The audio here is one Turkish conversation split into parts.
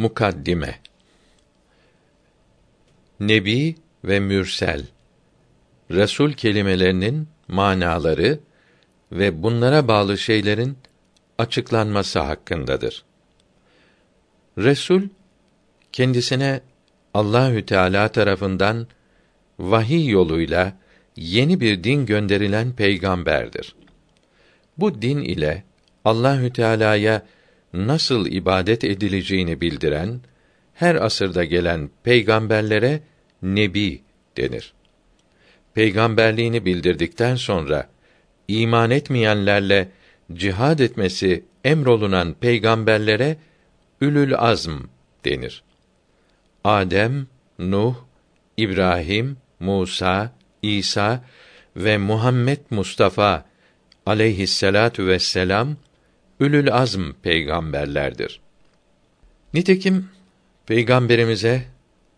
Mukaddime Nebi ve mürsel Resul kelimelerinin manaları ve bunlara bağlı şeylerin açıklanması hakkındadır. Resul kendisine Allahü Teala tarafından vahiy yoluyla yeni bir din gönderilen peygamberdir. Bu din ile Allahü Teala'ya nasıl ibadet edileceğini bildiren her asırda gelen peygamberlere nebi denir. Peygamberliğini bildirdikten sonra iman etmeyenlerle cihad etmesi emrolunan peygamberlere ülül azm denir. Adem, Nuh, İbrahim, Musa, İsa ve Muhammed Mustafa aleyhisselatu vesselam ülül azm peygamberlerdir. Nitekim peygamberimize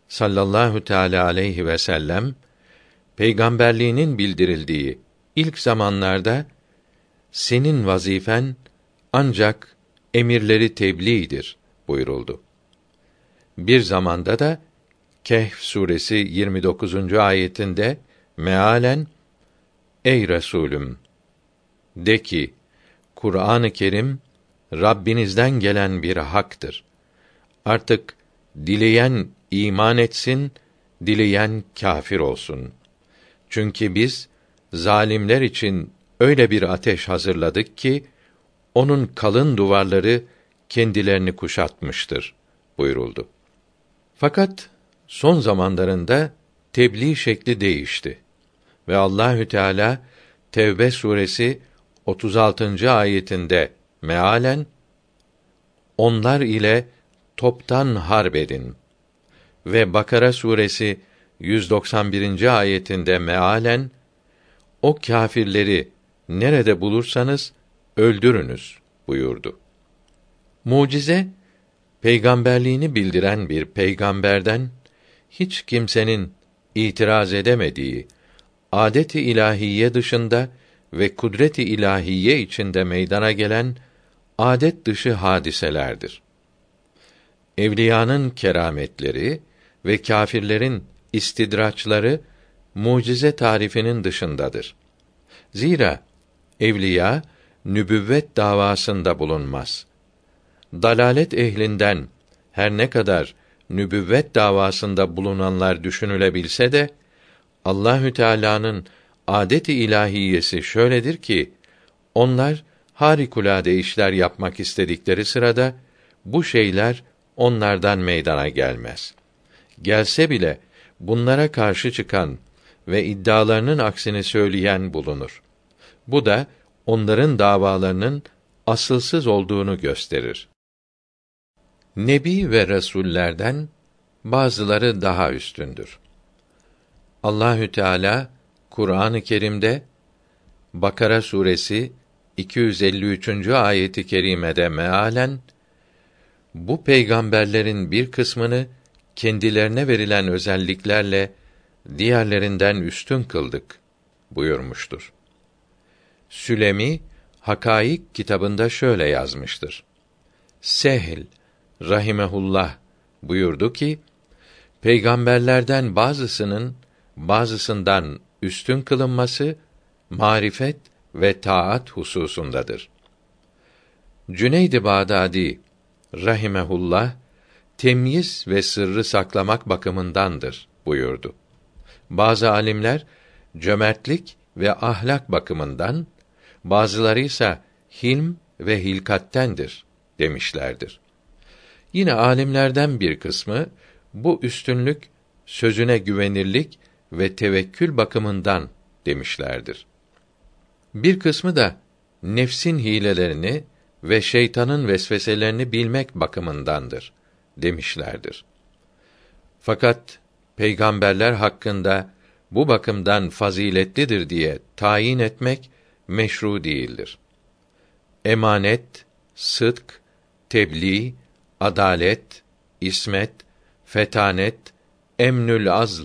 sallallahu teala aleyhi ve sellem peygamberliğinin bildirildiği ilk zamanlarda senin vazifen ancak emirleri tebliğdir buyuruldu. Bir zamanda da Kehf suresi 29. ayetinde mealen Ey Resulüm de ki Kur'an-ı Kerim Rabbinizden gelen bir haktır. Artık dileyen iman etsin, dileyen kâfir olsun. Çünkü biz zalimler için öyle bir ateş hazırladık ki onun kalın duvarları kendilerini kuşatmıştır buyuruldu. Fakat son zamanlarında tebliğ şekli değişti ve Allahü Teala Tevbe suresi 36. ayetinde mealen onlar ile toptan harp edin ve Bakara suresi 191. ayetinde mealen o kâfirleri nerede bulursanız öldürünüz buyurdu. Mucize peygamberliğini bildiren bir peygamberden hiç kimsenin itiraz edemediği adet-i ilahiye dışında ve kudret-i ilahiye içinde meydana gelen adet dışı hadiselerdir. Evliyanın kerametleri ve kâfirlerin istidraçları mucize tarifinin dışındadır. Zira evliya nübüvvet davasında bulunmaz. Dalalet ehlinden her ne kadar nübüvvet davasında bulunanlar düşünülebilse de Allahü Teala'nın adet-i ilahiyesi şöyledir ki onlar harikulade işler yapmak istedikleri sırada bu şeyler onlardan meydana gelmez. Gelse bile bunlara karşı çıkan ve iddialarının aksini söyleyen bulunur. Bu da onların davalarının asılsız olduğunu gösterir. Nebi ve resullerden bazıları daha üstündür. Allahü Teala Kur'an-ı Kerim'de Bakara suresi 253. ayeti kerimede mealen bu peygamberlerin bir kısmını kendilerine verilen özelliklerle diğerlerinden üstün kıldık buyurmuştur. Sülemi Hakaik kitabında şöyle yazmıştır. Sehl rahimehullah buyurdu ki peygamberlerden bazısının bazısından üstün kılınması marifet ve taat hususundadır. Cüneyd-i Bağdadi rahimehullah temyiz ve sırrı saklamak bakımındandır buyurdu. Bazı alimler cömertlik ve ahlak bakımından, bazıları ise hilm ve hilkattendir demişlerdir. Yine alimlerden bir kısmı bu üstünlük sözüne güvenirlik ve tevekkül bakımından demişlerdir. Bir kısmı da nefsin hilelerini ve şeytanın vesveselerini bilmek bakımındandır demişlerdir. Fakat peygamberler hakkında bu bakımdan faziletlidir diye tayin etmek meşru değildir. Emanet, sıdk, tebliğ, adalet, ismet, fetanet, emnül azl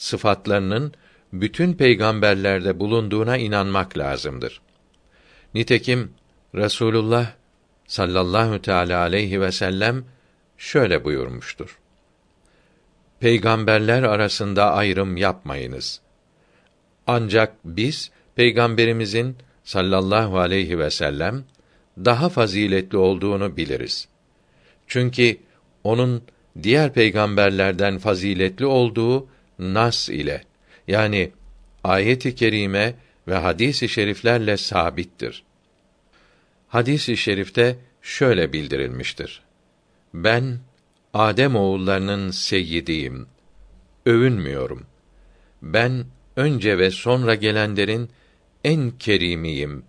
sıfatlarının bütün peygamberlerde bulunduğuna inanmak lazımdır. Nitekim Rasulullah sallallahu teala aleyhi ve sellem şöyle buyurmuştur. Peygamberler arasında ayrım yapmayınız. Ancak biz peygamberimizin sallallahu aleyhi ve sellem daha faziletli olduğunu biliriz. Çünkü onun diğer peygamberlerden faziletli olduğu nas ile yani ayet-i kerime ve hadis-i şeriflerle sabittir. Hadis-i şerifte şöyle bildirilmiştir. Ben Adem oğullarının seyyidiyim. Övünmüyorum. Ben önce ve sonra gelenlerin en kerimiyim.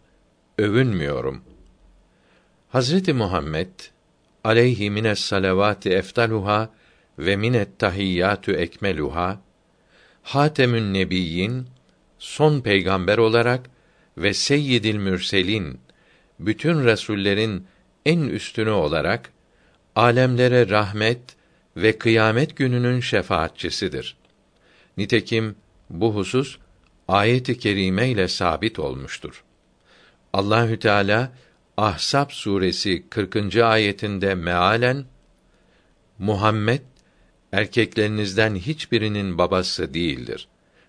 Övünmüyorum. Hazreti Muhammed aleyhi mines salavati eftaluha ve minet tahiyyatü ekmeluha Hatemün Nebiyyin son peygamber olarak ve Seyyidil Mürselin bütün resullerin en üstünü olarak alemlere rahmet ve kıyamet gününün şefaatçisidir. Nitekim bu husus ayet-i kerime ile sabit olmuştur. Allahü Teala Ahsap suresi 40. ayetinde mealen Muhammed erkeklerinizden hiçbirinin babası değildir.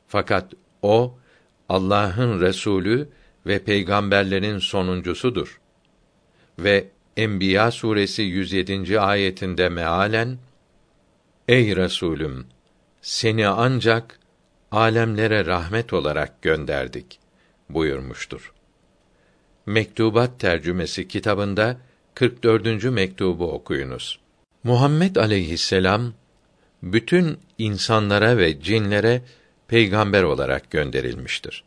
Fakat o Allah'ın resulü ve peygamberlerin sonuncusudur. Ve Enbiya suresi 107. ayetinde mealen Ey Resulüm seni ancak alemlere rahmet olarak gönderdik buyurmuştur. Mektubat tercümesi kitabında 44. mektubu okuyunuz. Muhammed aleyhisselam bütün insanlara ve cinlere peygamber olarak gönderilmiştir.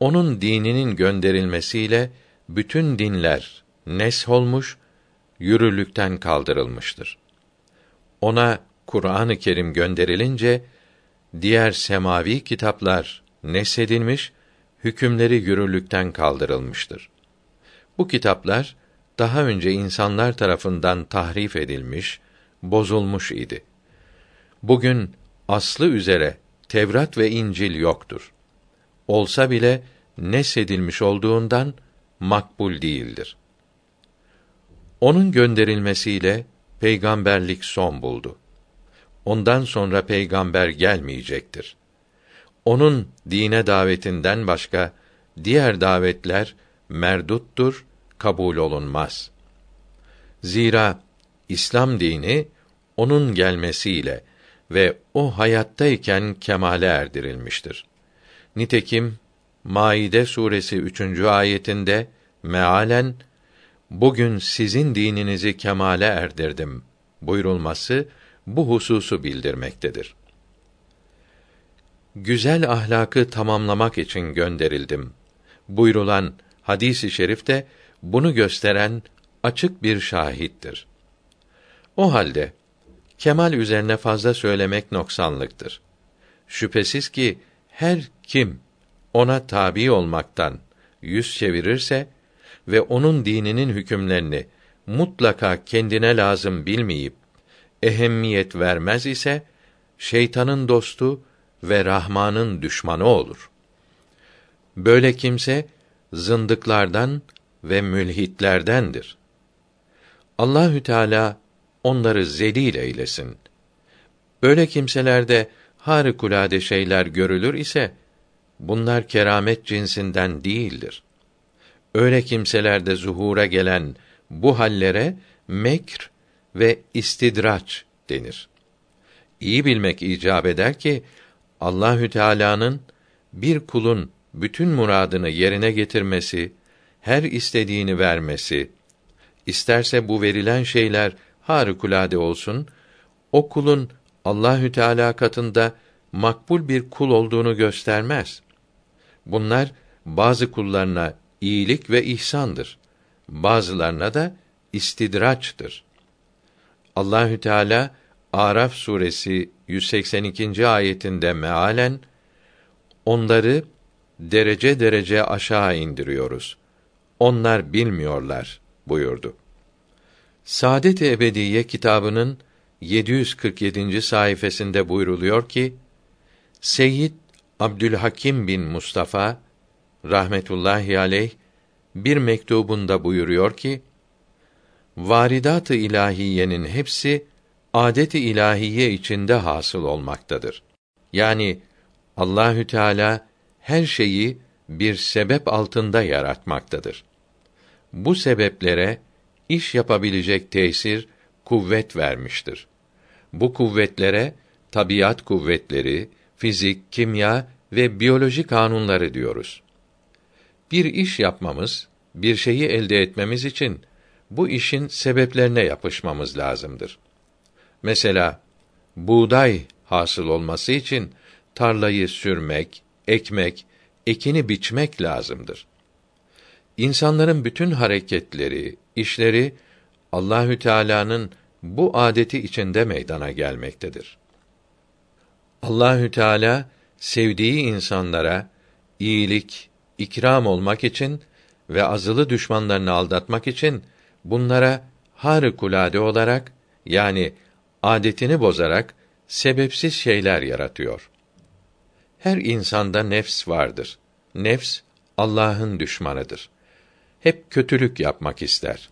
Onun dininin gönderilmesiyle bütün dinler nesh olmuş, yürürlükten kaldırılmıştır. Ona Kur'an-ı Kerim gönderilince diğer semavi kitaplar nesedilmiş, hükümleri yürürlükten kaldırılmıştır. Bu kitaplar daha önce insanlar tarafından tahrif edilmiş, bozulmuş idi. Bugün aslı üzere Tevrat ve İncil yoktur. Olsa bile nesedilmiş olduğundan makbul değildir. Onun gönderilmesiyle peygamberlik son buldu. Ondan sonra peygamber gelmeyecektir. Onun dine davetinden başka diğer davetler merduttur, kabul olunmaz. Zira İslam dini onun gelmesiyle ve o hayattayken kemale erdirilmiştir. Nitekim Maide suresi 3. ayetinde mealen bugün sizin dininizi kemale erdirdim buyurulması bu hususu bildirmektedir. Güzel ahlakı tamamlamak için gönderildim buyrulan hadisi i şerifte bunu gösteren açık bir şahittir. O halde kemal üzerine fazla söylemek noksanlıktır. Şüphesiz ki her kim ona tabi olmaktan yüz çevirirse ve onun dininin hükümlerini mutlaka kendine lazım bilmeyip ehemmiyet vermez ise şeytanın dostu ve Rahman'ın düşmanı olur. Böyle kimse zındıklardan ve mülhitlerdendir. Allahü Teala onları zelil eylesin. Böyle kimselerde harikulade şeyler görülür ise bunlar keramet cinsinden değildir. Öyle kimselerde zuhura gelen bu hallere mekr ve istidraç denir. İyi bilmek icap eder ki Allahü Teala'nın bir kulun bütün muradını yerine getirmesi, her istediğini vermesi, isterse bu verilen şeyler harikulade olsun, o kulun Allahü Teala katında makbul bir kul olduğunu göstermez. Bunlar bazı kullarına iyilik ve ihsandır. Bazılarına da istidraçtır. Allahü Teala Araf suresi 182. ayetinde mealen onları derece derece aşağı indiriyoruz. Onlar bilmiyorlar buyurdu. Saadet-i Ebediye kitabının 747. sayfasında buyruluyor ki Seyyid Abdülhakim bin Mustafa rahmetullahi aleyh bir mektubunda buyuruyor ki varidat-ı ilahiyenin hepsi adet-i ilahiye içinde hasıl olmaktadır. Yani Allahü Teala her şeyi bir sebep altında yaratmaktadır. Bu sebeplere iş yapabilecek tesir, kuvvet vermiştir. Bu kuvvetlere tabiat kuvvetleri, fizik, kimya ve biyoloji kanunları diyoruz. Bir iş yapmamız, bir şeyi elde etmemiz için bu işin sebeplerine yapışmamız lazımdır. Mesela buğday hasıl olması için tarlayı sürmek, ekmek, ekini biçmek lazımdır. İnsanların bütün hareketleri, işleri Allahü Teala'nın bu adeti içinde meydana gelmektedir. Allahü Teala sevdiği insanlara iyilik, ikram olmak için ve azılı düşmanlarını aldatmak için bunlara harikulade olarak yani adetini bozarak sebepsiz şeyler yaratıyor. Her insanda nefs vardır. Nefs Allah'ın düşmanıdır. Hep kötülük yapmak ister.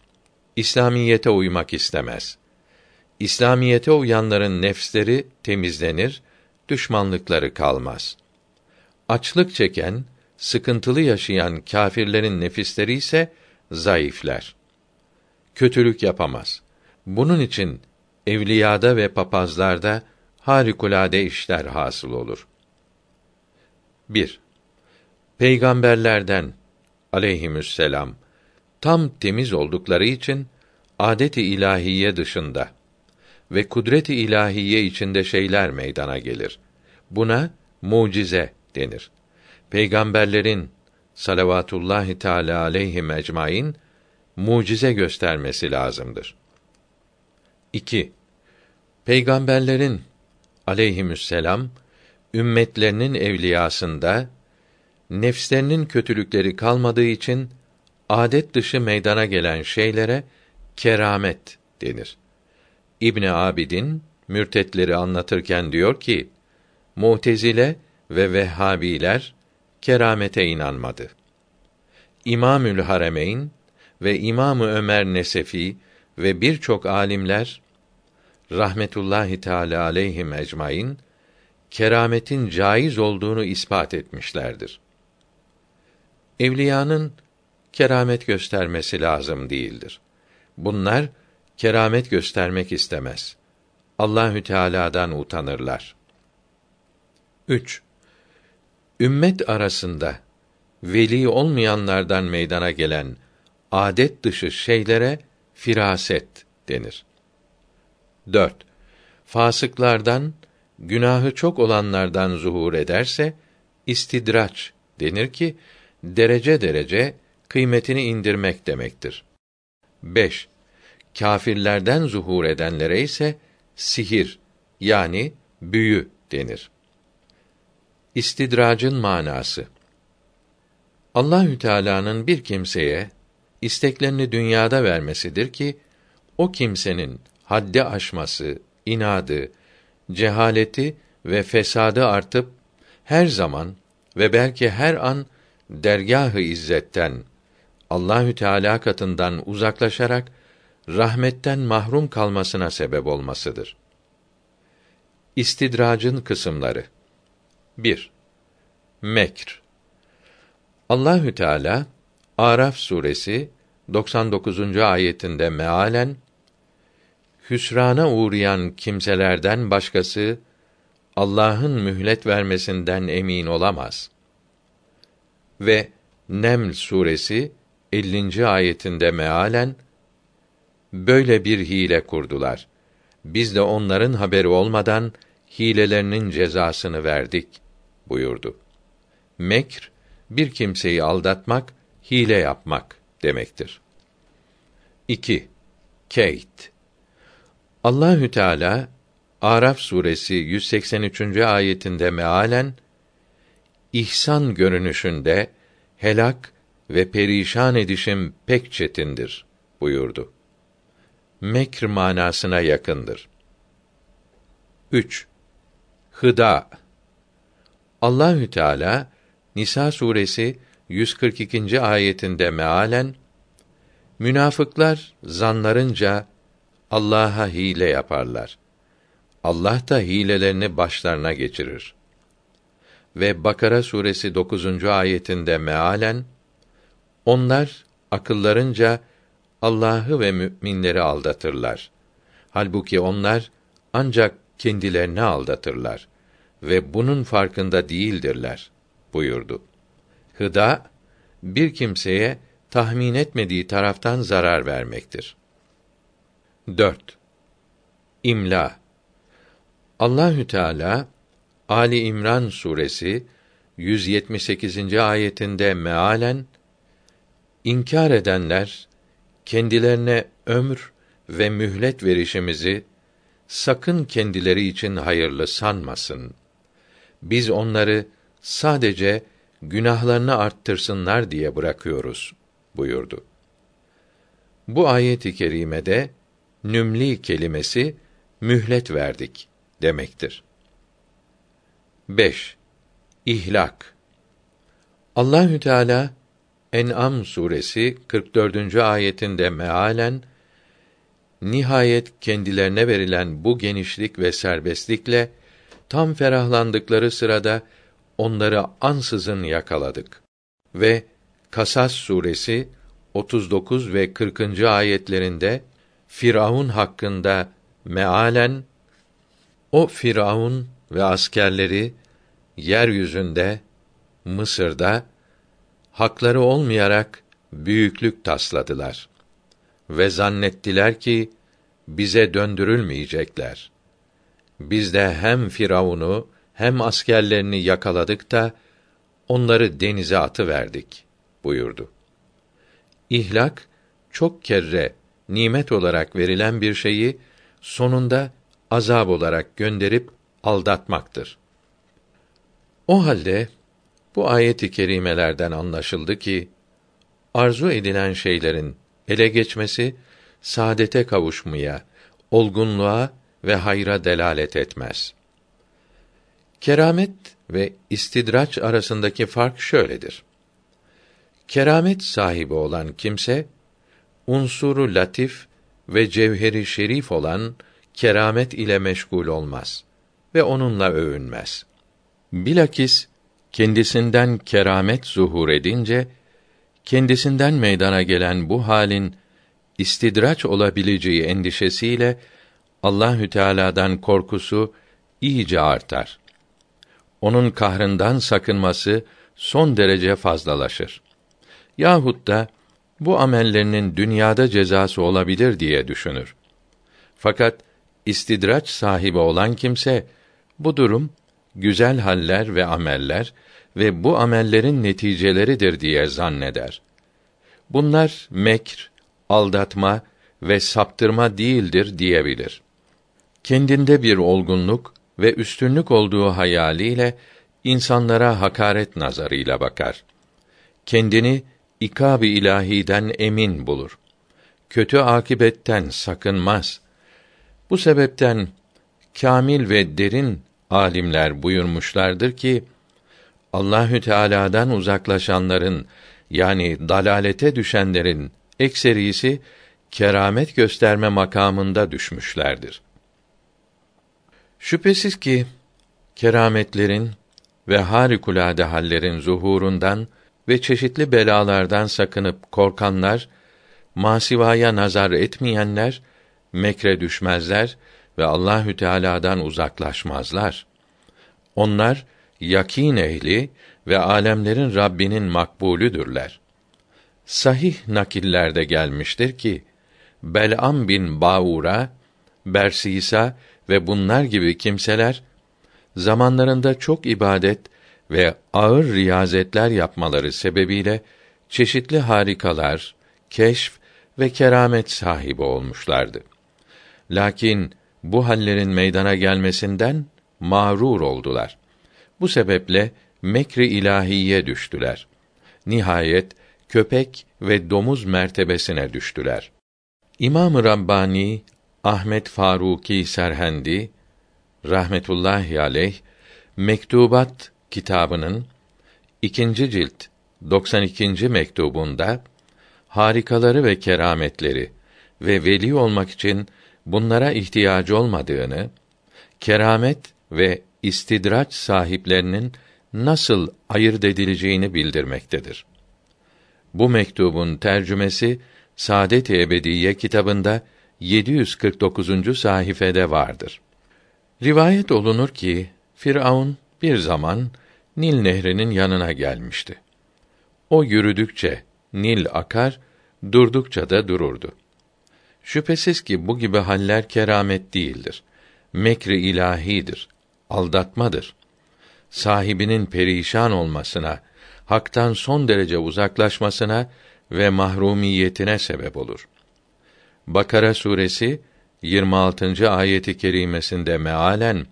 İslamiyete uymak istemez. İslamiyete uyanların nefsleri temizlenir, düşmanlıkları kalmaz. Açlık çeken, sıkıntılı yaşayan kâfirlerin nefisleri ise zayıflar. Kötülük yapamaz. Bunun için evliyada ve papazlarda harikulade işler hasıl olur. 1. Peygamberlerden aleyhisselam tam temiz oldukları için adet-i ilahiye dışında ve kudret-i ilahiye içinde şeyler meydana gelir. Buna mucize denir. Peygamberlerin salavatullahi teala aleyhi ecmaîn mucize göstermesi lazımdır. 2. Peygamberlerin aleyhisselam ümmetlerinin evliyasında nefslerinin kötülükleri kalmadığı için adet dışı meydana gelen şeylere keramet denir. İbn Abidin mürtetleri anlatırken diyor ki: Mutezile ve Vehhabiler keramete inanmadı. İmamül Haremeyn ve İmamı Ömer Nesefi ve birçok alimler rahmetullahi teala aleyhim ecmaîn kerametin caiz olduğunu ispat etmişlerdir. Evliyanın keramet göstermesi lazım değildir. Bunlar keramet göstermek istemez. Allahü Teala'dan utanırlar. 3. Ümmet arasında veli olmayanlardan meydana gelen adet dışı şeylere firaset denir. 4. Fasıklardan günahı çok olanlardan zuhur ederse istidraç denir ki derece derece kıymetini indirmek demektir. 5. Kâfirlerden zuhur edenlere ise sihir yani büyü denir. İstidracın manası Allahü Teala'nın bir kimseye isteklerini dünyada vermesidir ki o kimsenin haddi aşması, inadı, cehaleti ve fesadı artıp her zaman ve belki her an dergâh-ı izzetten Allahü Teala katından uzaklaşarak rahmetten mahrum kalmasına sebep olmasıdır. İstidracın kısımları 1. Mekr Allahü Teala Araf suresi 99. ayetinde mealen hüsrana uğrayan kimselerden başkası Allah'ın mühlet vermesinden emin olamaz. Ve Neml suresi 50. ayetinde mealen böyle bir hile kurdular. Biz de onların haberi olmadan hilelerinin cezasını verdik buyurdu. Mekr bir kimseyi aldatmak, hile yapmak demektir. 2. Keyt Allahü Teala Araf suresi 183. ayetinde mealen ihsan görünüşünde helak ve perişan edişim pek çetindir buyurdu. Mekr manasına yakındır. 3. Hıda Allahü Teala Nisa suresi 142. ayetinde mealen Münafıklar zanlarınca Allah'a hile yaparlar. Allah da hilelerini başlarına geçirir. Ve Bakara suresi 9. ayetinde mealen onlar akıllarınca Allah'ı ve müminleri aldatırlar. Halbuki onlar ancak kendilerini aldatırlar ve bunun farkında değildirler buyurdu. Hıda bir kimseye tahmin etmediği taraftan zarar vermektir. 4. İmla Allahü Teala Ali İmran suresi 178. ayetinde mealen inkar edenler kendilerine ömür ve mühlet verişimizi sakın kendileri için hayırlı sanmasın. Biz onları sadece günahlarını arttırsınlar diye bırakıyoruz buyurdu. Bu ayet-i kerimede nümli kelimesi mühlet verdik demektir. 5. İhlak Allahü Teala En'am suresi 44. ayetinde mealen nihayet kendilerine verilen bu genişlik ve serbestlikle tam ferahlandıkları sırada onları ansızın yakaladık ve Kasas suresi 39 ve 40. ayetlerinde Firavun hakkında mealen o Firavun ve askerleri yeryüzünde Mısır'da hakları olmayarak büyüklük tasladılar ve zannettiler ki bize döndürülmeyecekler. Biz de hem Firavun'u hem askerlerini yakaladık da onları denize atı verdik buyurdu. İhlak çok kere nimet olarak verilen bir şeyi sonunda azab olarak gönderip aldatmaktır. O halde bu ayet-i kerimelerden anlaşıldı ki arzu edilen şeylerin ele geçmesi saadete kavuşmaya, olgunluğa ve hayra delalet etmez. Keramet ve istidraç arasındaki fark şöyledir. Keramet sahibi olan kimse unsuru latif ve cevheri şerif olan keramet ile meşgul olmaz ve onunla övünmez. Bilakis kendisinden keramet zuhur edince kendisinden meydana gelen bu halin istidraç olabileceği endişesiyle Allahü Teala'dan korkusu iyice artar. Onun kahrından sakınması son derece fazlalaşır. Yahut da bu amellerinin dünyada cezası olabilir diye düşünür. Fakat istidraç sahibi olan kimse bu durum güzel haller ve ameller ve bu amellerin neticeleridir diye zanneder. Bunlar mekr, aldatma ve saptırma değildir diyebilir. Kendinde bir olgunluk ve üstünlük olduğu hayaliyle insanlara hakaret nazarıyla bakar. Kendini ikab-ı ilahiden emin bulur. Kötü akibetten sakınmaz. Bu sebepten kamil ve derin alimler buyurmuşlardır ki Allahü Teala'dan uzaklaşanların yani dalalete düşenlerin ekserisi keramet gösterme makamında düşmüşlerdir. Şüphesiz ki kerametlerin ve harikulade hallerin zuhurundan ve çeşitli belalardan sakınıp korkanlar, masivaya nazar etmeyenler mekre düşmezler ve Allahü Teala'dan uzaklaşmazlar. Onlar yakin ehli ve alemlerin Rabbinin makbulüdürler. Sahih nakillerde gelmiştir ki Bel'am bin Baura, Bersisa ve bunlar gibi kimseler zamanlarında çok ibadet ve ağır riyazetler yapmaları sebebiyle çeşitli harikalar, keşf ve keramet sahibi olmuşlardı. Lakin bu hallerin meydana gelmesinden mağrur oldular. Bu sebeple mekri ilahiye düştüler. Nihayet köpek ve domuz mertebesine düştüler. İmam-ı Rabbani Ahmet Faruki Serhendi rahmetullahi aleyh Mektubat kitabının ikinci cilt 92. mektubunda harikaları ve kerametleri ve veli olmak için bunlara ihtiyacı olmadığını, keramet ve istidraç sahiplerinin nasıl ayırt edileceğini bildirmektedir. Bu mektubun tercümesi Saadet-i Ebediye kitabında 749. sayfede vardır. Rivayet olunur ki Firavun bir zaman Nil Nehri'nin yanına gelmişti. O yürüdükçe Nil akar, durdukça da dururdu. Şüphesiz ki bu gibi haller keramet değildir. Mekri ilahidir, aldatmadır. Sahibinin perişan olmasına, haktan son derece uzaklaşmasına ve mahrumiyetine sebep olur. Bakara suresi 26. ayeti kerimesinde mealen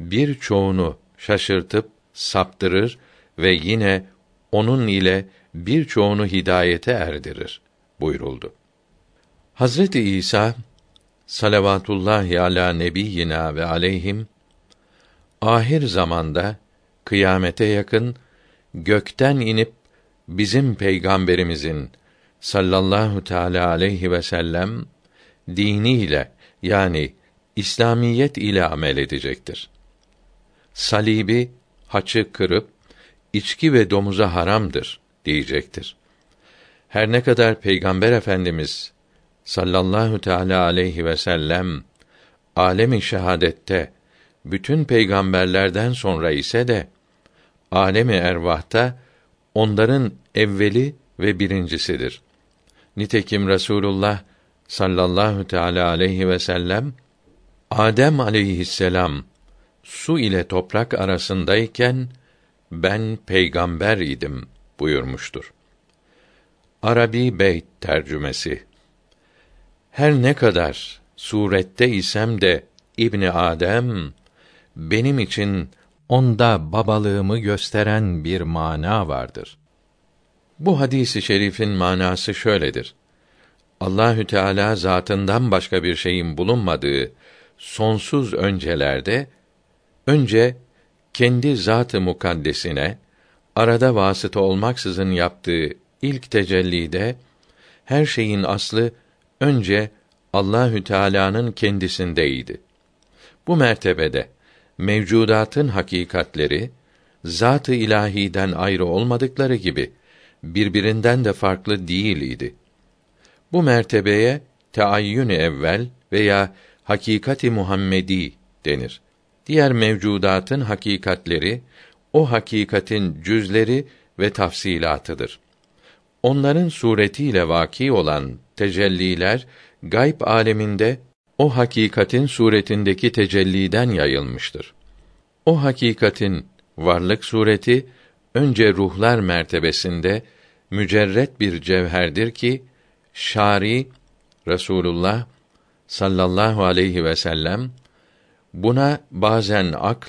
bir çoğunu şaşırtıp saptırır ve yine onun ile birçoğunu hidayete erdirir buyuruldu. Hazreti İsa salavatullahi ala nebiyyina ve aleyhim ahir zamanda kıyamete yakın gökten inip bizim peygamberimizin sallallahu teala aleyhi ve sellem diniyle yani İslamiyet ile amel edecektir. Salibi haçı kırıp içki ve domuza haramdır diyecektir. Her ne kadar Peygamber Efendimiz sallallahu teala aleyhi ve sellem alemi şehadette bütün peygamberlerden sonra ise de alemi ervahta onların evveli ve birincisidir. Nitekim Resulullah sallallahu teala aleyhi ve sellem Adem aleyhisselam su ile toprak arasındayken ben peygamber idim buyurmuştur. Arabi Beyt tercümesi Her ne kadar surette isem de İbni Adem benim için onda babalığımı gösteren bir mana vardır. Bu hadisi şerifin manası şöyledir. Allahü Teala zatından başka bir şeyin bulunmadığı sonsuz öncelerde önce kendi zatı mukaddesine arada vasıta olmaksızın yaptığı ilk tecellide her şeyin aslı önce Allahü Teala'nın kendisindeydi. Bu mertebede mevcudatın hakikatleri zat-ı ilahiden ayrı olmadıkları gibi birbirinden de farklı değil idi. Bu mertebeye teayyün evvel veya hakikati Muhammedi denir. Diğer mevcudatın hakikatleri o hakikatin cüzleri ve tafsilatıdır. Onların suretiyle vaki olan tecelliler gayb aleminde o hakikatin suretindeki tecelliden yayılmıştır. O hakikatin varlık sureti önce ruhlar mertebesinde mücerret bir cevherdir ki şari Resulullah sallallahu aleyhi ve sellem buna bazen akl,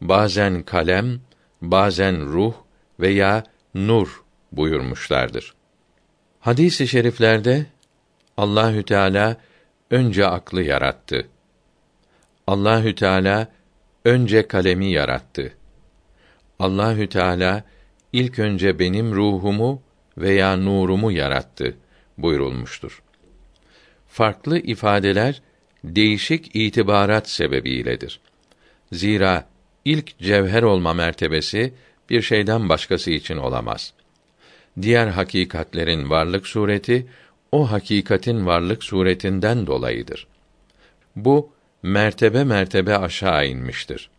bazen kalem, bazen ruh veya nur buyurmuşlardır. Hadis-i şeriflerde Allahü Teala önce aklı yarattı. Allahü Teala önce kalemi yarattı. Allahü Teala ilk önce benim ruhumu veya nurumu yarattı buyurulmuştur. Farklı ifadeler değişik itibarat sebebiyledir. Zira ilk cevher olma mertebesi bir şeyden başkası için olamaz. Diğer hakikatlerin varlık sureti o hakikatin varlık suretinden dolayıdır. Bu mertebe mertebe aşağı inmiştir.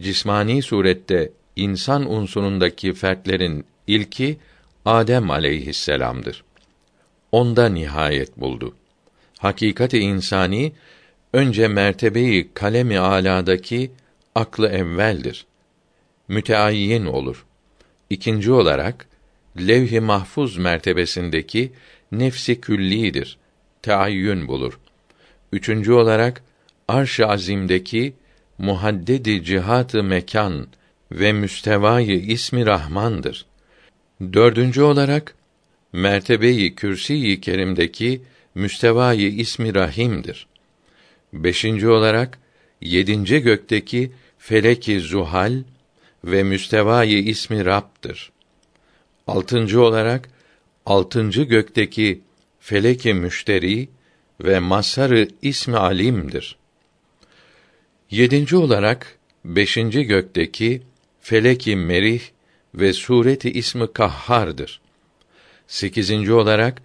Cismani surette insan unsurundaki fertlerin ilki Adem aleyhisselam'dır. Onda nihayet buldu. Hakikati insani önce mertebeyi kalemi aladaki aklı evveldir. Müteayyin olur. İkinci olarak levh-i mahfuz mertebesindeki nefsi küllidir. Teayyün bulur. Üçüncü olarak arş-ı azimdeki muhaddedi cihatı mekan ve müstevayı ismi Rahmandır. Dördüncü olarak mertebeyi kürsi-i kerimdeki müstevayı ismi Rahim'dir. Beşinci olarak yedinci gökteki feleki zuhal ve müstevayı ismi Rab'dır. Altıncı olarak altıncı gökteki feleki müşteri ve masarı ismi alimdir. Yedinci olarak beşinci gökteki feleki merih ve sureti ismi kahhardır. Sekizinci olarak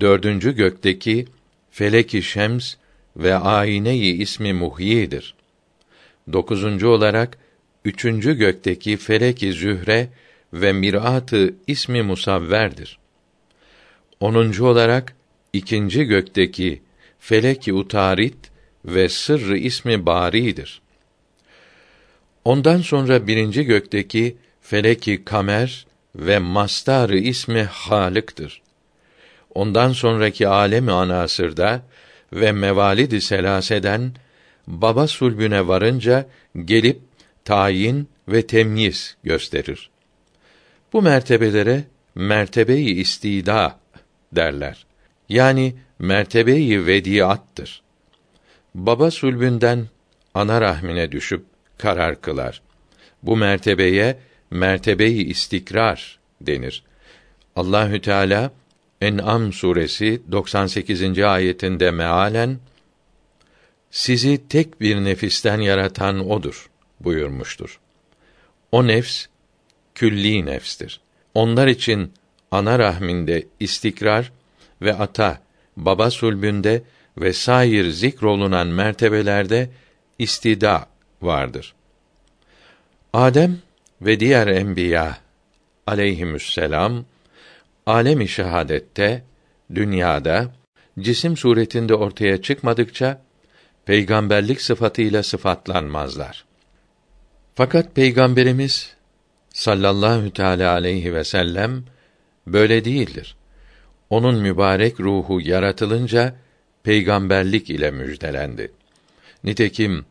dördüncü gökteki feleki şems ve ayneyi ismi muhyidir. Dokuzuncu olarak üçüncü gökteki feleki zühre ve miratı ismi musavverdir. Onuncu olarak ikinci gökteki feleki utarit ve sırrı ismi baridir. Ondan sonra birinci gökteki feleki kamer ve mastarı ismi halıktır. Ondan sonraki alemi anasırda ve mevalidi selaseden baba sulbüne varınca gelip tayin ve temyiz gösterir. Bu mertebelere mertebeyi istida derler. Yani mertebeyi vediattır. Baba sulbünden ana rahmine düşüp karar kılar. Bu mertebeye mertebeyi istikrar denir. Allahü Teala En'am suresi 98. ayetinde mealen sizi tek bir nefisten yaratan odur buyurmuştur. O nefs külli nefstir. Onlar için ana rahminde istikrar ve ata, baba sulbünde ve sair zikrolunan mertebelerde istida vardır. Adem ve diğer enbiya aleyhisselam alemi şehadette dünyada cisim suretinde ortaya çıkmadıkça peygamberlik sıfatıyla sıfatlanmazlar. Fakat peygamberimiz sallallahu teala aleyhi ve sellem böyle değildir. Onun mübarek ruhu yaratılınca peygamberlik ile müjdelendi. Nitekim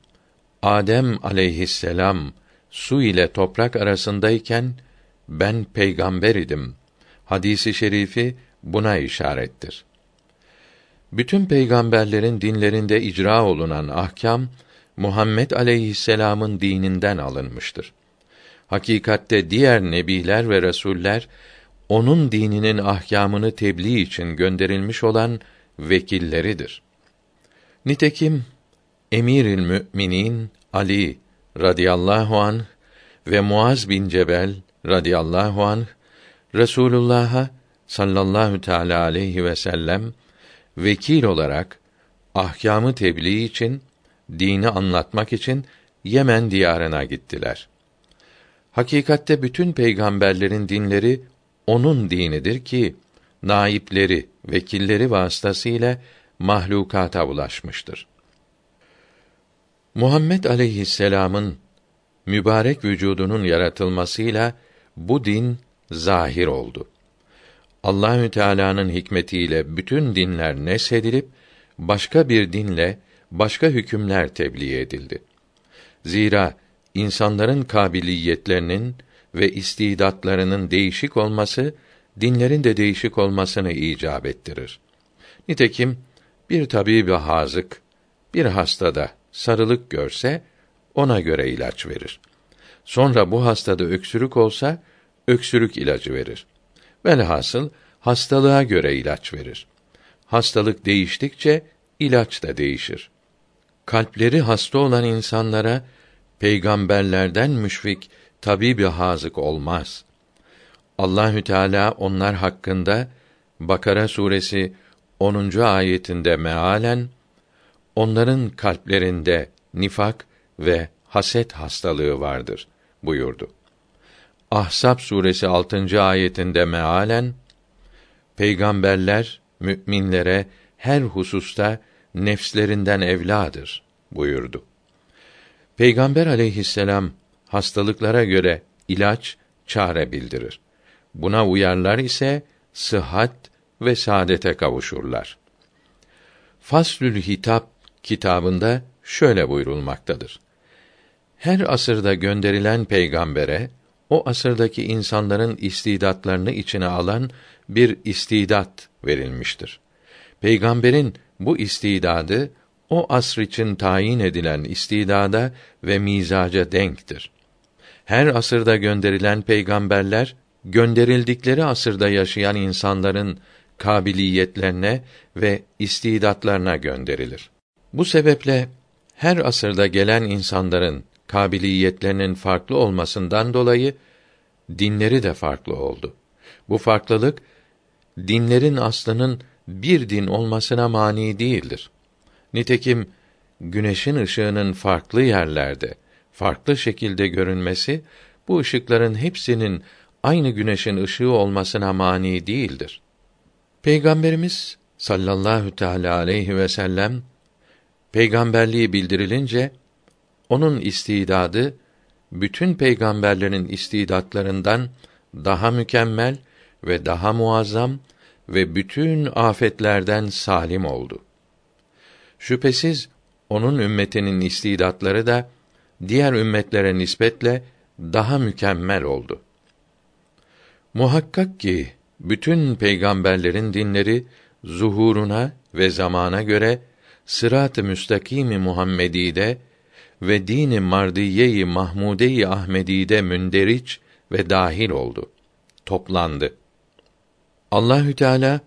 Adem aleyhisselam su ile toprak arasındayken ben peygamber idim. Hadisi şerifi buna işarettir. Bütün peygamberlerin dinlerinde icra olunan ahkam Muhammed aleyhisselam'ın dininden alınmıştır. Hakikatte diğer nebiler ve resuller onun dininin ahkamını tebliğ için gönderilmiş olan vekilleridir. Nitekim Emirül Müminin Ali radıyallahu an ve Muaz bin Cebel radıyallahu an Resulullah'a sallallahu teala aleyhi ve sellem vekil olarak ahkamı tebliğ için dini anlatmak için Yemen diyarına gittiler. Hakikatte bütün peygamberlerin dinleri onun dinidir ki naipleri, vekilleri vasıtasıyla mahlukata ulaşmıştır. Muhammed aleyhisselam'ın mübarek vücudunun yaratılmasıyla bu din zahir oldu. Allahü Teala'nın hikmetiyle bütün dinler nesedilip başka bir dinle başka hükümler tebliğ edildi. Zira insanların kabiliyetlerinin ve istidatlarının değişik olması dinlerin de değişik olmasını icap ettirir. Nitekim bir tabibi hazık bir hastada sarılık görse ona göre ilaç verir. Sonra bu hastada öksürük olsa öksürük ilacı verir. Velhasıl hastalığa göre ilaç verir. Hastalık değiştikçe ilaç da değişir. Kalpleri hasta olan insanlara peygamberlerden müşfik tabibi hazık olmaz. Allahü Teala onlar hakkında Bakara suresi 10. ayetinde mealen onların kalplerinde nifak ve haset hastalığı vardır buyurdu. Ahsap suresi 6. ayetinde mealen peygamberler müminlere her hususta nefslerinden evladır buyurdu. Peygamber aleyhisselam hastalıklara göre ilaç, çare bildirir. Buna uyarlar ise sıhhat ve saadete kavuşurlar. Faslül Hitap kitabında şöyle buyurulmaktadır. Her asırda gönderilen peygambere o asırdaki insanların istidatlarını içine alan bir istidat verilmiştir. Peygamberin bu istidadı o asr için tayin edilen istidada ve mizaca denktir. Her asırda gönderilen peygamberler gönderildikleri asırda yaşayan insanların kabiliyetlerine ve istidatlarına gönderilir. Bu sebeple her asırda gelen insanların kabiliyetlerinin farklı olmasından dolayı dinleri de farklı oldu. Bu farklılık dinlerin aslının bir din olmasına mani değildir. Nitekim güneşin ışığının farklı yerlerde, farklı şekilde görünmesi bu ışıkların hepsinin aynı güneşin ışığı olmasına mani değildir. Peygamberimiz sallallahu teala aleyhi ve sellem peygamberliği bildirilince onun istidadı bütün peygamberlerin istidatlarından daha mükemmel ve daha muazzam ve bütün afetlerden salim oldu. Şüphesiz onun ümmetinin istidatları da diğer ümmetlere nispetle daha mükemmel oldu. Muhakkak ki bütün peygamberlerin dinleri zuhuruna ve zamana göre sırat-ı müstakîm-i Muhammedi'de ve dini mardiye-i Mahmude-i Ahmedi'de münderiç ve dahil oldu. Toplandı. Allahü Teala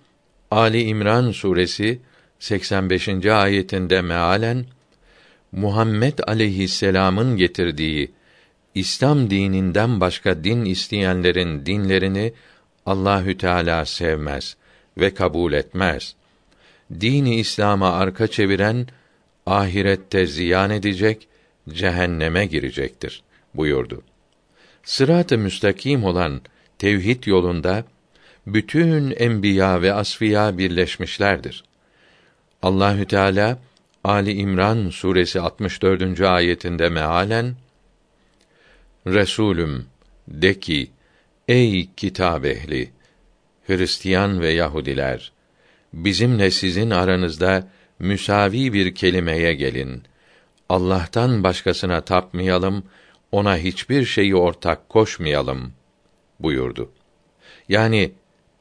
Ali İmran suresi 85. ayetinde mealen Muhammed aleyhisselam'ın getirdiği İslam dininden başka din isteyenlerin dinlerini Allahü Teala sevmez ve kabul etmez. Dini İslam'a arka çeviren ahirette ziyan edecek, cehenneme girecektir buyurdu. Sırat-ı müstakim olan tevhid yolunda bütün enbiya ve asfiya birleşmişlerdir. Allahü Teala Ali İmran suresi 64. ayetinde mealen Resulüm de ki ey kitap ehli Hristiyan ve Yahudiler bizimle sizin aranızda müsavi bir kelimeye gelin. Allah'tan başkasına tapmayalım, ona hiçbir şeyi ortak koşmayalım buyurdu. Yani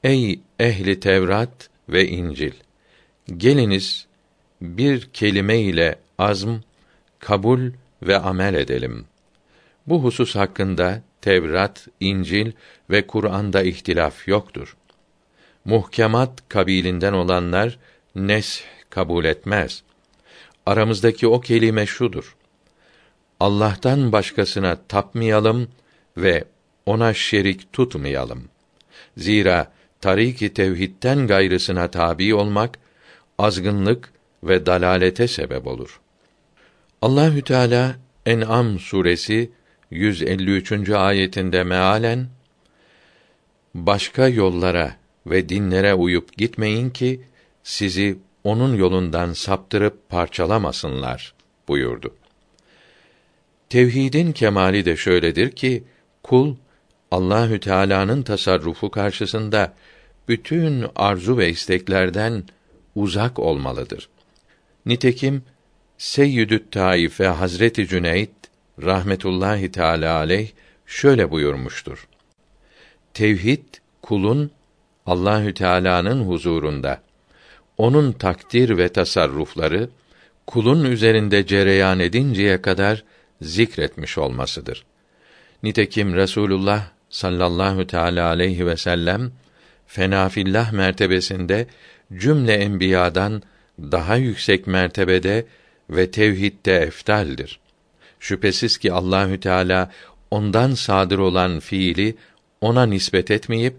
ey ehli Tevrat ve İncil geliniz bir kelime ile azm, kabul ve amel edelim. Bu husus hakkında Tevrat, İncil ve Kur'an'da ihtilaf yoktur. Muhkemat kabilinden olanlar nes kabul etmez. Aramızdaki o kelime şudur. Allah'tan başkasına tapmayalım ve ona şerik tutmayalım. Zira tariki tevhidten gayrısına tabi olmak azgınlık ve dalalete sebep olur. Allahü Teala En'am suresi 153. ayetinde mealen başka yollara ve dinlere uyup gitmeyin ki sizi onun yolundan saptırıp parçalamasınlar buyurdu. Tevhidin kemali de şöyledir ki kul Allahü Teala'nın tasarrufu karşısında bütün arzu ve isteklerden uzak olmalıdır. Nitekim Seyyidü't Taife Hazreti Cüneyt rahmetullahi teala aleyh şöyle buyurmuştur. Tevhid kulun Allahü Teala'nın huzurunda onun takdir ve tasarrufları kulun üzerinde cereyan edinceye kadar zikretmiş olmasıdır. Nitekim Resulullah sallallahu teala aleyhi ve sellem fenafillah mertebesinde cümle enbiyadan daha yüksek mertebede ve tevhidde eftaldir. Şüphesiz ki Allahü Teala ondan sadır olan fiili ona nispet etmeyip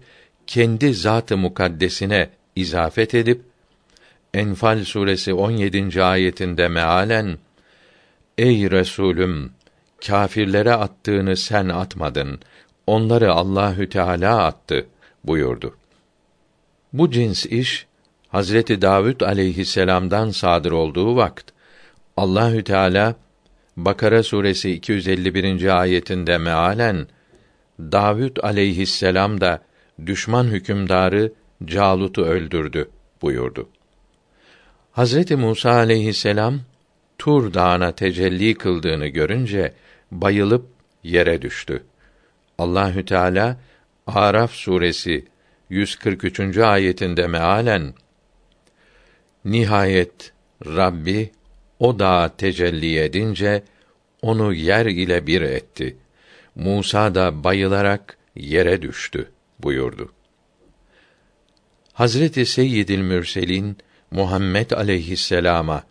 kendi zatı mukaddesine izafet edip Enfal suresi 17. ayetinde mealen Ey Resulüm kâfirlere attığını sen atmadın. Onları Allahü Teala attı buyurdu. Bu cins iş Hazreti Davud aleyhisselam'dan sadır olduğu vakt Allahü Teala Bakara suresi 251. ayetinde mealen Davud aleyhisselam da düşman hükümdarı Calut'u öldürdü buyurdu. Hazreti Musa aleyhisselam Tur Dağı'na tecelli kıldığını görünce bayılıp yere düştü. Allahü Teala Araf suresi 143. ayetinde mealen Nihayet Rabbi o dağa tecelli edince onu yer ile bir etti. Musa da bayılarak yere düştü buyurdu. Hazreti Seyyidil Mürselin Muhammed aleyhisselama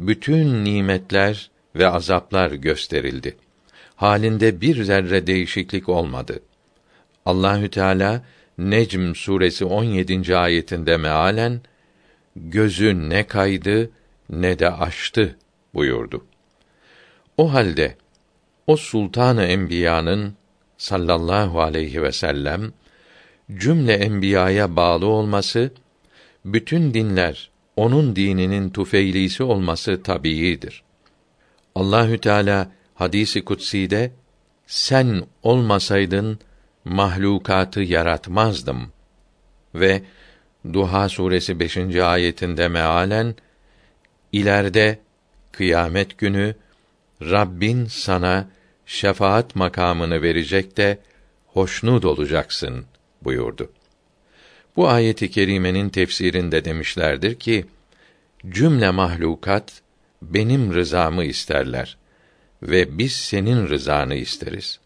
bütün nimetler ve azaplar gösterildi. Halinde bir zerre değişiklik olmadı. Allahü Teala Necm suresi 17. ayetinde mealen gözü ne kaydı ne de açtı buyurdu. O halde o sultanı enbiyanın sallallahu aleyhi ve sellem cümle enbiyaya bağlı olması bütün dinler onun dininin tufeylisi olması tabiidir. Allahü Teala hadisi kutsi'de sen olmasaydın mahlukatı yaratmazdım ve Duha suresi 5. ayetinde mealen ileride kıyamet günü Rabbin sana şefaat makamını verecek de hoşnut olacaksın buyurdu. Bu ayeti kerimenin tefsirinde demişlerdir ki cümle mahlukat benim rızamı isterler ve biz senin rızanı isteriz.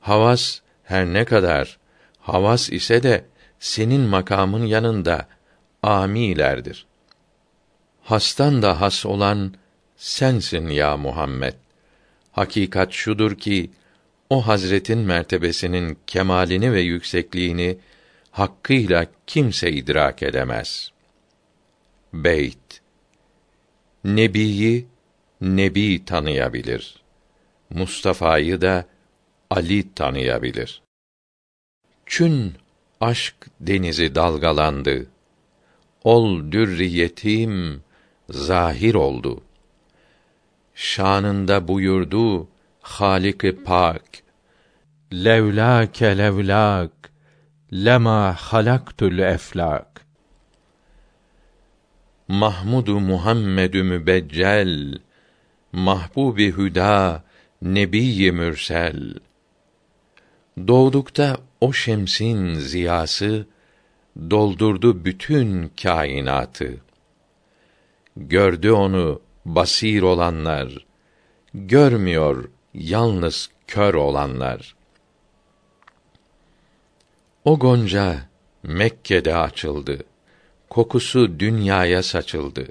Havas her ne kadar havas ise de senin makamın yanında amilerdir. Hastan da has olan sensin ya Muhammed. Hakikat şudur ki o Hazretin mertebesinin kemalini ve yüksekliğini hakkıyla kimse idrak edemez. Beyt Nebiyi nebi tanıyabilir. Mustafa'yı da Ali tanıyabilir. Çün aşk denizi dalgalandı. Ol dürriyetim zahir oldu. Şanında buyurdu Halik-i Pak Levlâke levlâk lema halaktul eflak Mahmudu Muhammedü mübeccel mahbubi hüda nebiy mürsel Doğdukta o şemsin ziyası doldurdu bütün kainatı. Gördü onu basir olanlar, görmüyor yalnız kör olanlar. O gonca Mekke'de açıldı. Kokusu dünyaya saçıldı.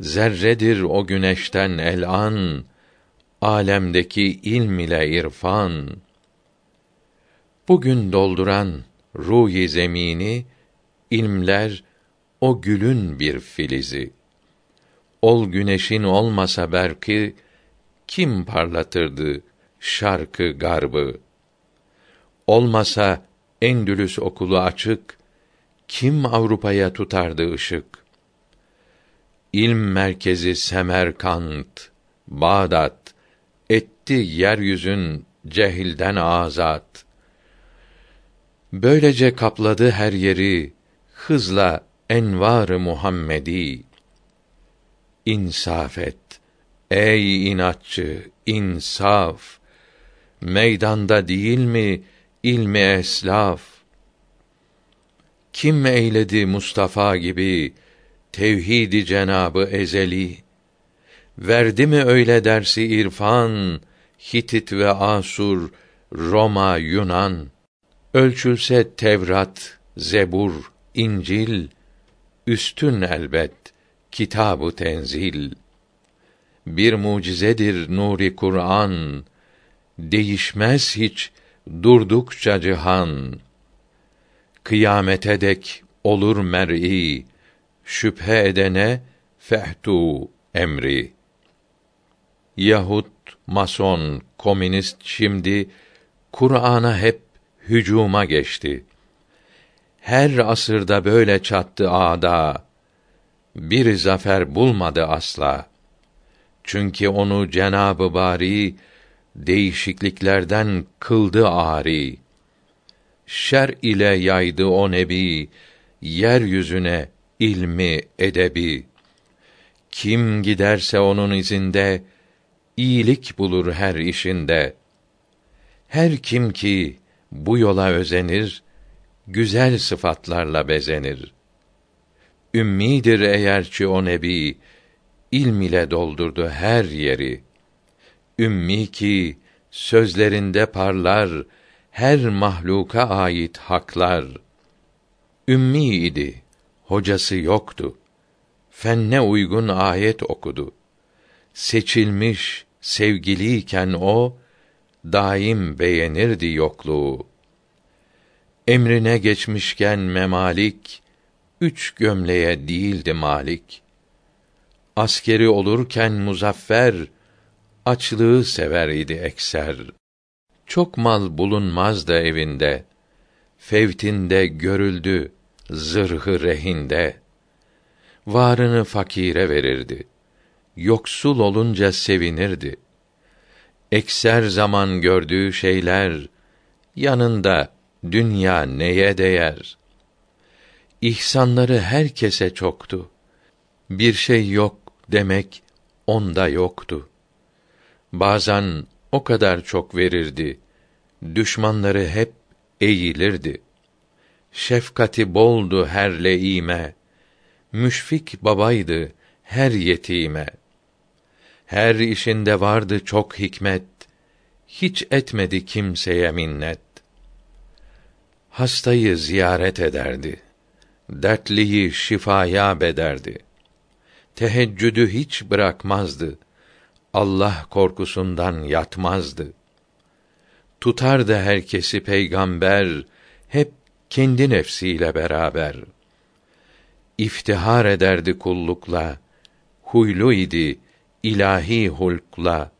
Zerredir o güneşten el an, alemdeki ilm ile irfan. Bugün dolduran ruhi zemini, ilmler o gülün bir filizi. Ol güneşin olmasa berki, kim parlatırdı şarkı garbı? Olmasa Endülüs okulu açık, kim Avrupa'ya tutardı ışık? İlm merkezi Semerkant, Bağdat, etti yeryüzün cehilden azat. Böylece kapladı her yeri hızla envar-ı Muhammedi. İnsaf et ey inatçı, insaf. Meydanda değil mi ilmi eslaf? Kim eyledi Mustafa gibi tevhidi cenabı ezeli? Verdi mi öyle dersi irfan Hitit ve Asur, Roma, Yunan? Ölçülse Tevrat, Zebur, İncil üstün elbet kitabı tenzil. Bir mucizedir nuri Kur'an. Değişmez hiç durdukça cihan. Kıyamete dek olur mer'i şüphe edene fehtu emri. Yahut, mason, komünist şimdi Kur'an'a hep hücuma geçti. Her asırda böyle çattı ağda. Bir zafer bulmadı asla. Çünkü onu Cenabı Bari değişikliklerden kıldı ari. Şer ile yaydı o nebi yeryüzüne ilmi edebi. Kim giderse onun izinde iyilik bulur her işinde. Her kim ki bu yola özenir, güzel sıfatlarla bezenir. Ümmidir eğerçi o nebi, ilm ile doldurdu her yeri. Ümmi ki sözlerinde parlar her mahluka ait haklar. Ümmi idi, hocası yoktu. Fenne uygun ayet okudu. Seçilmiş, sevgiliyken o, daim beğenirdi yokluğu. Emrine geçmişken memalik, üç gömleğe değildi malik. Askeri olurken muzaffer, açlığı sever idi ekser. Çok mal bulunmaz da evinde, fevtinde görüldü zırhı rehinde. Varını fakire verirdi. Yoksul olunca sevinirdi. Ekser zaman gördüğü şeyler yanında dünya neye değer? İhsanları herkese çoktu. Bir şey yok demek onda yoktu. Bazen o kadar çok verirdi. Düşmanları hep eğilirdi. Şefkati boldu her leime. Müşfik babaydı her yetime. Her işinde vardı çok hikmet. Hiç etmedi kimseye minnet. Hastayı ziyaret ederdi. Dertliyi şifaya bederdi. Teheccüdü hiç bırakmazdı. Allah korkusundan yatmazdı. Tutardı herkesi peygamber, hep kendi nefsiyle beraber. İftihar ederdi kullukla, huylu idi ilahi hulkla.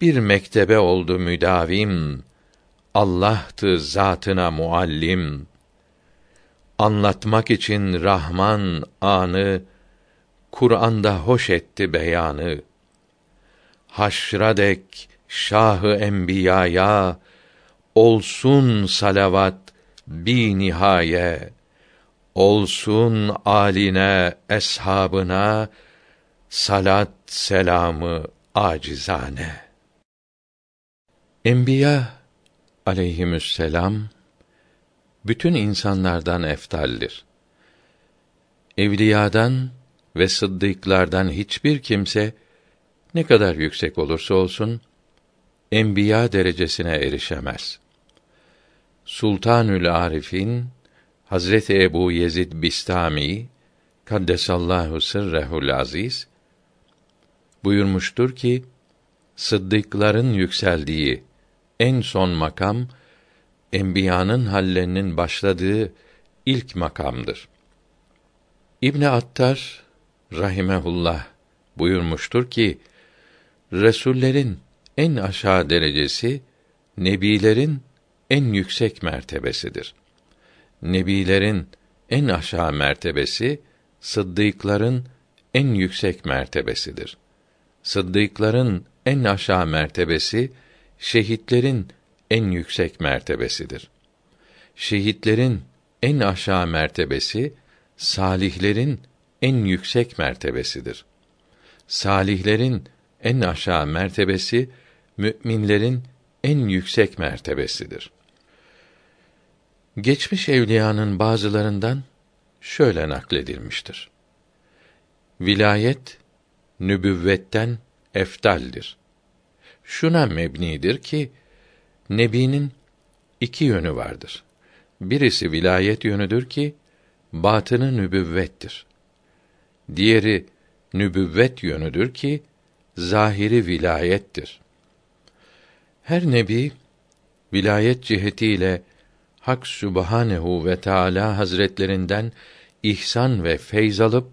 Bir mektebe oldu müdavim, Allah'tı zatına muallim. Anlatmak için Rahman anı, Kur'an'da hoş etti beyanı. Haşra dek şahı enbiyaya olsun salavat bi nihaye olsun aline eshabına salat selamı acizane enbiya aleyhimüsselam bütün insanlardan eftaldir evliyadan ve sıddıklardan hiçbir kimse ne kadar yüksek olursa olsun enbiya derecesine erişemez. Sultanül Arifin Hazreti Ebu Yezid Bistami kaddesallahu sırrehul aziz buyurmuştur ki sıddıkların yükseldiği en son makam enbiyanın hallerinin başladığı ilk makamdır. İbn Attar rahimehullah buyurmuştur ki Resullerin en aşağı derecesi nebilerin en yüksek mertebesidir. Nebilerin en aşağı mertebesi sıddıkların en yüksek mertebesidir. Sıddıkların en aşağı mertebesi şehitlerin en yüksek mertebesidir. Şehitlerin en aşağı mertebesi salihlerin en yüksek mertebesidir. Salihlerin en aşağı mertebesi müminlerin en yüksek mertebesidir. Geçmiş evliyanın bazılarından şöyle nakledilmiştir. Vilayet nübüvvetten eftaldir. Şuna mebnidir ki nebinin iki yönü vardır. Birisi vilayet yönüdür ki batını nübüvvettir. Diğeri nübüvvet yönüdür ki zahiri vilayettir. Her nebi vilayet cihetiyle Hak Sübhanehu ve Teala Hazretlerinden ihsan ve feyz alıp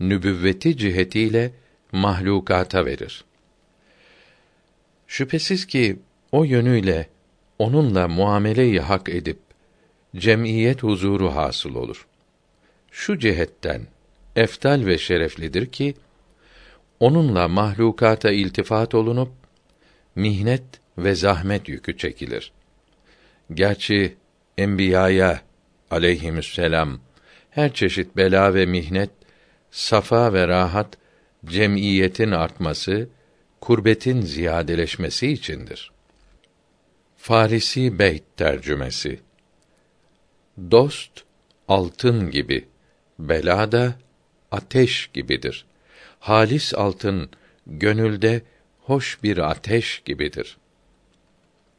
nübüvveti cihetiyle mahlukata verir. Şüphesiz ki o yönüyle onunla muameleyi hak edip cemiyet huzuru hasıl olur. Şu cihetten eftal ve şereflidir ki onunla mahlukata iltifat olunup mihnet ve zahmet yükü çekilir. Gerçi enbiyaya aleyhisselam her çeşit bela ve mihnet, safa ve rahat cemiyetin artması, kurbetin ziyadeleşmesi içindir. Farisi Beyt tercümesi Dost altın gibi, bela da ateş gibidir. Halis altın gönülde hoş bir ateş gibidir.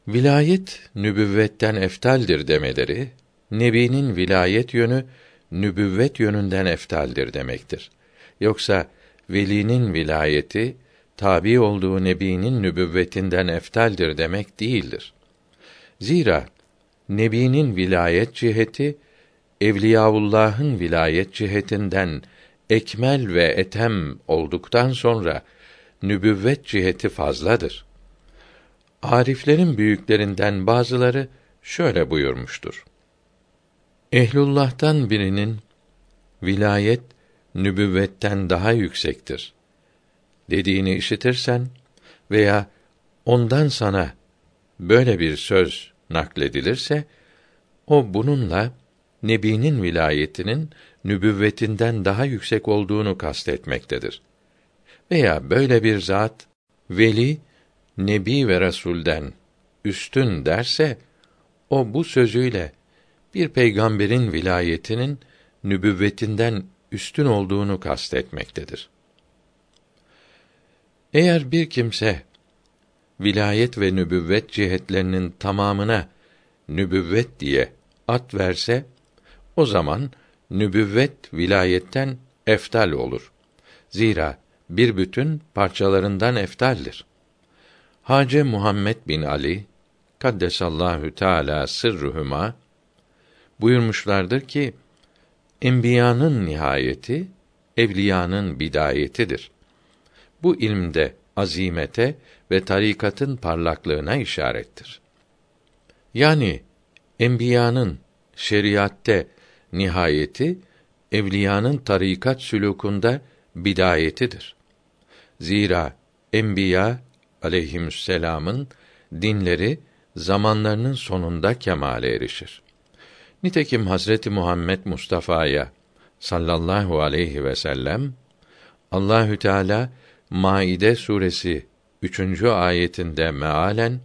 Vilayet nübüvvetten eftaldir demeleri nebinin vilayet yönü nübüvvet yönünden eftaldir demektir. Yoksa velinin vilayeti tabi olduğu nebinin nübüvvetinden eftaldir demek değildir. Zira nebinin vilayet ciheti Evliyaullah'ın vilayet cihetinden ekmel ve etem olduktan sonra nübüvvet ciheti fazladır. Ariflerin büyüklerinden bazıları şöyle buyurmuştur. Ehlullah'tan birinin vilayet nübüvvetten daha yüksektir dediğini işitirsen veya ondan sana böyle bir söz nakledilirse o bununla nebinin vilayetinin nübüvvetinden daha yüksek olduğunu kastetmektedir. Veya böyle bir zat veli nebi ve rasulden üstün derse o bu sözüyle bir peygamberin vilayetinin nübüvvetinden üstün olduğunu kastetmektedir. Eğer bir kimse vilayet ve nübüvvet cihetlerinin tamamına nübüvvet diye at verse o zaman nübüvvet vilayetten eftal olur. Zira bir bütün parçalarından eftaldir. Hace Muhammed bin Ali kaddesallahu teala sırruhuma buyurmuşlardır ki enbiyanın nihayeti evliyanın bidayetidir. Bu ilmde azimete ve tarikatın parlaklığına işarettir. Yani enbiyanın şeriatte nihayeti evliyanın tarikat sülûkunda bidayetidir. Zira enbiya aleyhisselam'ın dinleri zamanlarının sonunda kemale erişir. Nitekim Hazreti Muhammed Mustafa'ya sallallahu aleyhi ve sellem Allahü Teala Maide suresi 3. ayetinde mealen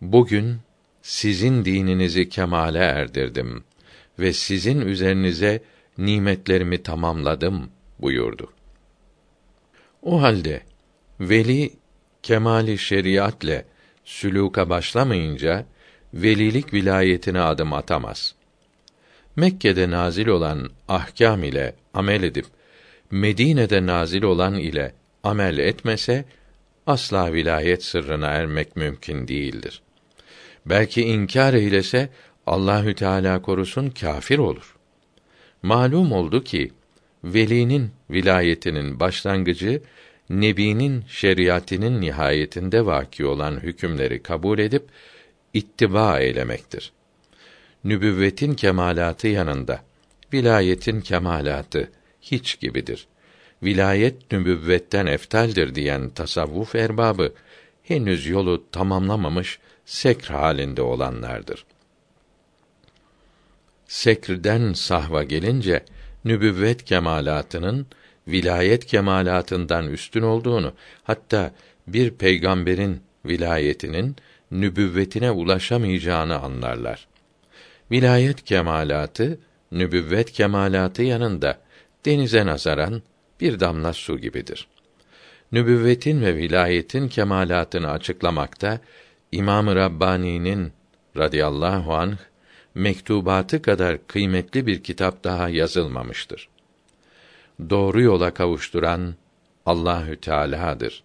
bugün sizin dininizi kemale erdirdim ve sizin üzerinize nimetlerimi tamamladım buyurdu. O halde veli kemali şeriatle sülûka başlamayınca velilik vilayetine adım atamaz. Mekke'de nazil olan ahkâm ile amel edip Medine'de nazil olan ile amel etmese asla vilayet sırrına ermek mümkün değildir. Belki inkar eylese Allahü Teala korusun kafir olur. Malum oldu ki velinin vilayetinin başlangıcı nebinin şeriatinin nihayetinde vaki olan hükümleri kabul edip ittiba eylemektir. Nübüvvetin kemalatı yanında vilayetin kemalatı hiç gibidir. Vilayet nübüvvetten eftaldir diyen tasavvuf erbabı henüz yolu tamamlamamış sekr halinde olanlardır. Sekrden sahva gelince nübüvvet kemalatının vilayet kemalatından üstün olduğunu hatta bir peygamberin vilayetinin nübüvvetine ulaşamayacağını anlarlar. Vilayet kemalatı nübüvvet kemalatı yanında denize nazaran bir damla su gibidir. Nübüvvetin ve vilayetin kemalatını açıklamakta İmam-ı Rabbani'nin radıyallahu anh mektubatı kadar kıymetli bir kitap daha yazılmamıştır. Doğru yola kavuşturan Allahü Teala'dır.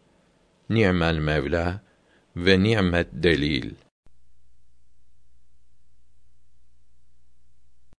Ni'mel Mevla ve ni'met delil.